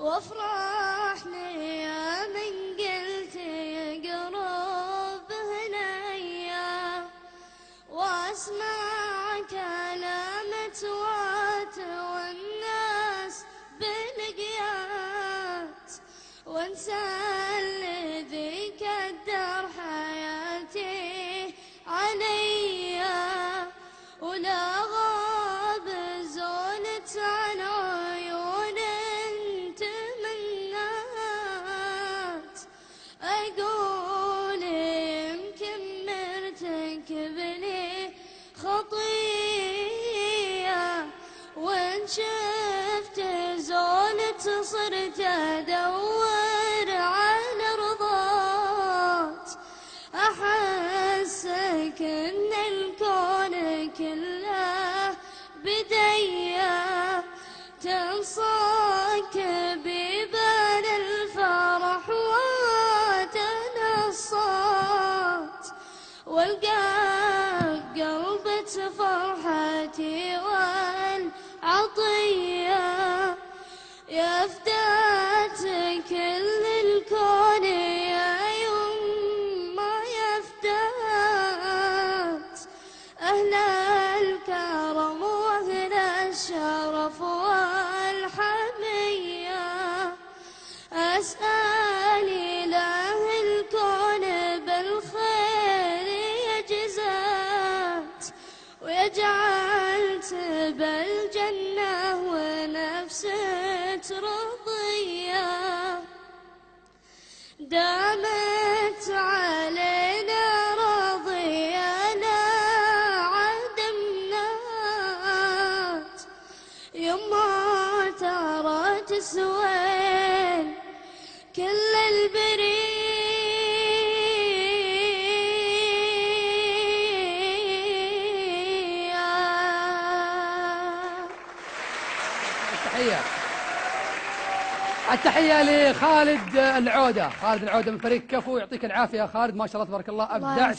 وافرح لي يا من قلت قرب هنيا وأسمع كلامة والناس بالقيات وانسى صرت ادور على رضات احسك أن الكون كله بديا. تنصاك ببال الفرح وتنصات والقى قلبة فرحتي والعطية الكون يا يما يفدات أهل الكرم وأهل الشرف والحمية. أسأل إله الكون بالخير يجزات ويجعل بالجنة ونفسه رضية ترى تسوين كل البرية. التحية التحية لخالد العودة. خالد العودة من فريق كفو يعطيك العافية. خالد ما شاء الله تبارك الله الله أبدعت